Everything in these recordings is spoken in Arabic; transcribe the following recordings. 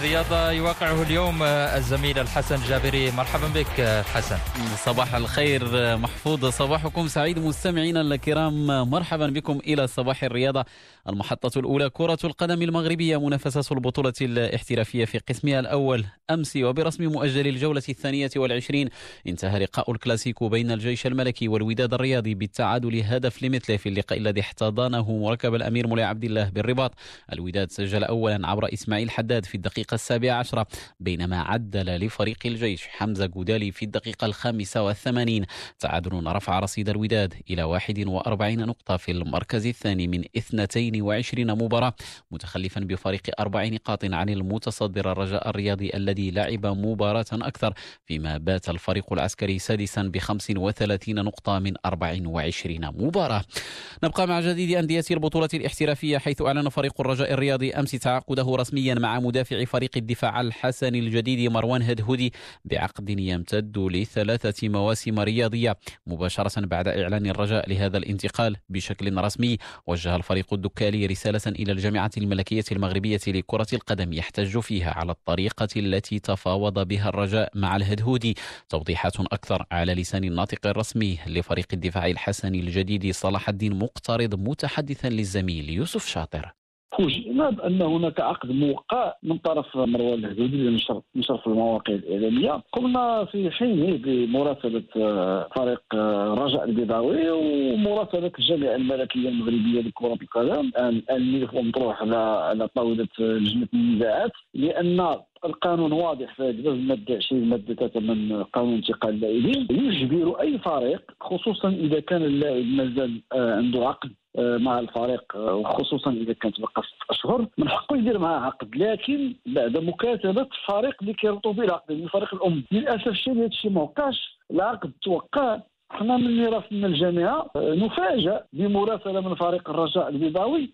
الرياضة يواقعه اليوم الزميل الحسن جابري. مرحبا بك حسن. صباح الخير محفوظ. صباحكم سعيد مستمعينا الكرام. مرحبا بكم إلى صباح الرياضة. المحطة الأولى كرة القدم المغربية منافسة البطولة الاحترافية في قسمها الأول. أمس وبرسم مؤجل الجولة الثانية والعشرين انتهى لقاء الكلاسيكو بين الجيش الملكي والوداد الرياضي بالتعادل هدف لمثله في اللقاء الذي احتضنه مركب الأمير مولاي عبد الله بالرباط. الوداد سجل أولا عبر إسماعيل حداد في الدقيقة السابعة عشرة بينما عدل لفريق الجيش حمزة جودالي في الدقيقة الخامسة والثمانين. تعادل رفع رصيد الوداد إلى 41 نقطة في المركز الثاني من 22 مباراة متخلفا بفريق أربع نقاط عن المتصدر الرجاء الرياضي الذي لعب مباراة أكثر فيما بات الفريق العسكري سادسا ب 35 نقطة من 24 مباراة. نبقى مع جديد أندية البطولة الاحترافية حيث أعلن فريق الرجاء الرياضي أمس تعاقده رسميا مع مدافع فريق الدفاع الحسن الجديد مروان هدهودي بعقد يمتد لثلاثة مواسم رياضية مباشرة بعد إعلان الرجاء لهذا الانتقال بشكل رسمي وجه الفريق الدكالي رسالة إلى الجامعة الملكية المغربية لكرة القدم يحتج فيها على الطريقة التي تفاوض بها الرجاء مع الهدهودي. توضيحات أكثر على لسان الناطق الرسمي لفريق الدفاع الحسن الجديد صلاح الدين مقترض متحدثا للزميل يوسف شاطر. فوجئنا بأن هناك عقد موقع من طرف مروان الهدودي نشر في المواقع الإعلامية. قمنا في حينه بمراسلة آه، فريق آه، رجاء البيضاوي ومراسلة الجامعة الملكية المغربية لكرة القدم الان الملف مطروح على على طاولة لجنة النزاعات لأن القانون واضح في الماده 20 ماده 3 من قانون انتقال اللاعبين. يجبر أي فريق خصوصا إذا كان اللاعب مازال آه، عنده عقد آه، مع الفريق آه، وخصوصا إذا كانت بقى ست أشهر من حقه يدير معاه عقد. لكن بعد مكاتبة الفريق اللي كيربطوا به العقد الفريق الأم. للأسف الشديد هذا الشيء ما وقعش. العقد توقع إحنا من راسنا الجامعة آه، نفاجأ بمراسلة من فريق الرجاء البيضاوي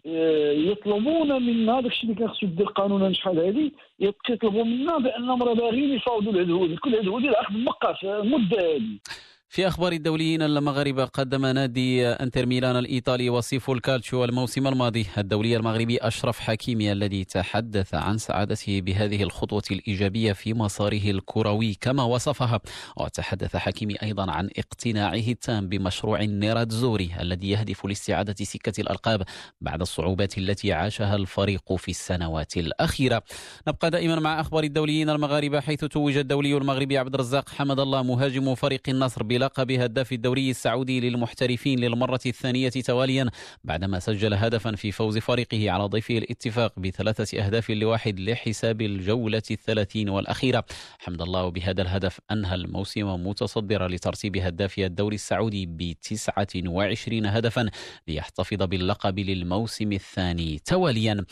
يطلبون منا الشيء اللي كان خصو يدير قانونا شحال هذه يطلبوا منا بانهم راه باغيين يفاوضوا الهدهود كل الهدهود العقد ما بقاش المدة هذه في أخبار الدوليين المغاربة قدم نادي أنتر ميلان الإيطالي وصيف الكالتشو الموسم الماضي. الدولي المغربي أشرف حكيمي الذي تحدث عن سعادته بهذه الخطوة الإيجابية في مساره الكروي كما وصفها. وتحدث حكيمي أيضا عن اقتناعه التام بمشروع نيراتزوري الذي يهدف لاستعادة سكة الألقاب بعد الصعوبات التي عاشها الفريق في السنوات الأخيرة. نبقى دائما مع أخبار الدوليين المغاربة حيث توج الدولي المغربي عبد الرزاق حمد الله مهاجم فريق النصر بلقب هداف الدوري السعودي للمحترفين للمرة الثانية تواليا بعدما سجل هدفا في فوز فريقه على ضيفه الاتفاق بثلاثة أهداف لواحد لحساب الجولة الثلاثين والأخيرة. حمد الله بهذا الهدف أنهى الموسم متصدرا لترتيب هداف الدوري السعودي بتسعة وعشرين هدفا ليحتفظ باللقب للموسم الثاني تواليا.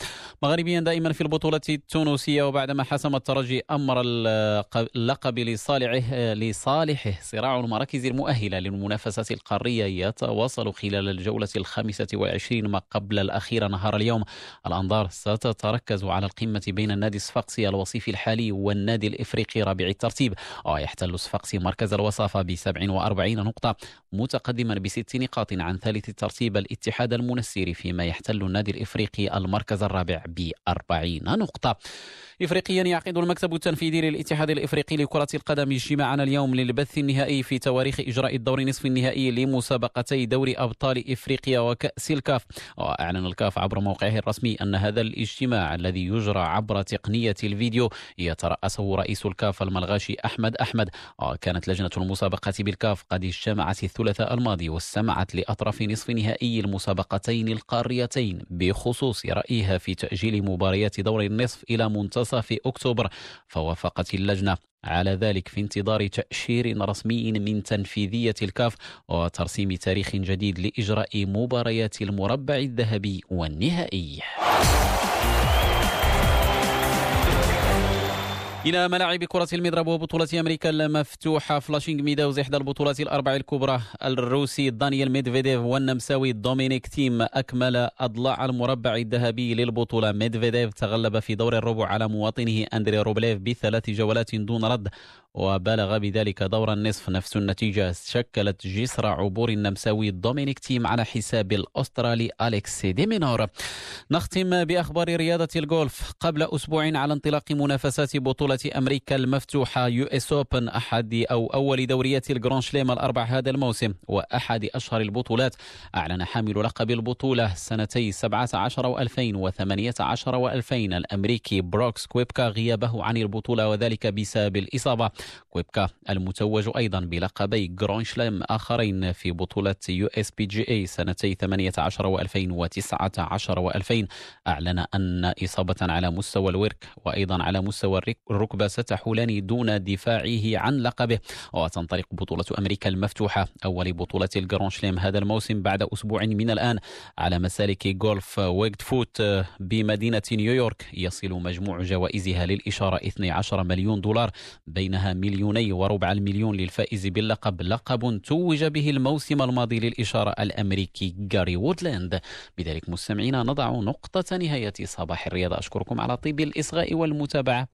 مغربيا دائما في البطولة التونسية وبعدما حسم الترجي أمر اللقب لصالحه لصالحه صراع المراكز المراكز المؤهلة للمنافسات القارية يتواصل خلال الجولة الخامسة والعشرين ما قبل الأخيرة نهار اليوم. الأنظار ستتركز على القمة بين النادي الصفاقسي الوصيف الحالي والنادي الإفريقي رابع الترتيب ويحتل الصفاقسي مركز الوصافة ب 47 نقطة متقدما بست نقاط عن ثالث الترتيب الاتحاد المنسيري فيما يحتل النادي الإفريقي المركز الرابع ب 40 نقطة. إفريقيا يعقد المكتب التنفيذي للاتحاد الإفريقي لكرة القدم اجتماعا اليوم للبث النهائي في تواريخ إجراء الدور نصف النهائي لمسابقتي دوري أبطال إفريقيا وكأس الكاف. وأعلن الكاف عبر موقعه الرسمي أن هذا الاجتماع الذي يجرى عبر تقنية الفيديو يترأسه رئيس الكاف الملغاشي أحمد أحمد. وكانت لجنة المسابقة بالكاف قد اجتمعت الثلاثاء الماضي واستمعت لأطراف نصف نهائي المسابقتين القاريتين بخصوص رأيها في تأجيل مباريات دور النصف إلى منتصف أكتوبر. فوافقت اللجنة. على ذلك في انتظار تأشير رسمي من تنفيذية الكاف وترسيم تاريخ جديد لإجراء مباريات المربع الذهبي والنهائي. إلى ملاعب كرة المضرب وبطولة أمريكا المفتوحة. فلاشينغ ميداوز إحدى البطولات الأربع الكبرى. الروسي دانيال ميدفيديف والنمساوي دومينيك تيم أكمل أضلاع المربع الذهبي للبطولة. ميدفيديف تغلب في دور الربع على مواطنه أندري روبليف بثلاث جولات دون رد. وبلغ بذلك دور النصف نفس النتيجة. شكلت جسر عبور النمساوي دومينيك تيم على حساب الأسترالي أليكس ديمينور. نختم بأخبار رياضة الجولف قبل أسبوع على انطلاق منافسات بطولة أمريكا المفتوحة US Open أحد أو أول دوريات ال Grand Slam الأربع هذا الموسم وأحد أشهر البطولات. أعلن حامل لقب البطولة سنتي 17 و2018 و2000 الأمريكي بروكس كويبكا غيابه عن البطولة وذلك بسبب الإصابة. كويبكا المتوج أيضا بلقبي Grand Slam آخرين في بطولة US PGA سنتي 18 و2019 و2000 أعلن أن إصابة على مستوى الورك وأيضا على مستوى الركبة ستحولان دون دفاعه عن لقبه. وتنطلق بطولة أمريكا المفتوحة أول بطولة ال Grand Slam هذا الموسم بعد أسبوع من الآن. على مسالك جولف Winged Foot بمدينة نيويورك يصل مجموع جوائزها للإشارة 12 مليون دولار بينها مليوني وربع المليون للفائز باللقب. لقب توج به الموسم الماضي للإشارة الأمريكي جاري وودلاند. بذلك مستمعينا نضع نقطة نهاية صباح الرياضة أشكركم على طيب الإصغاء والمتابعة.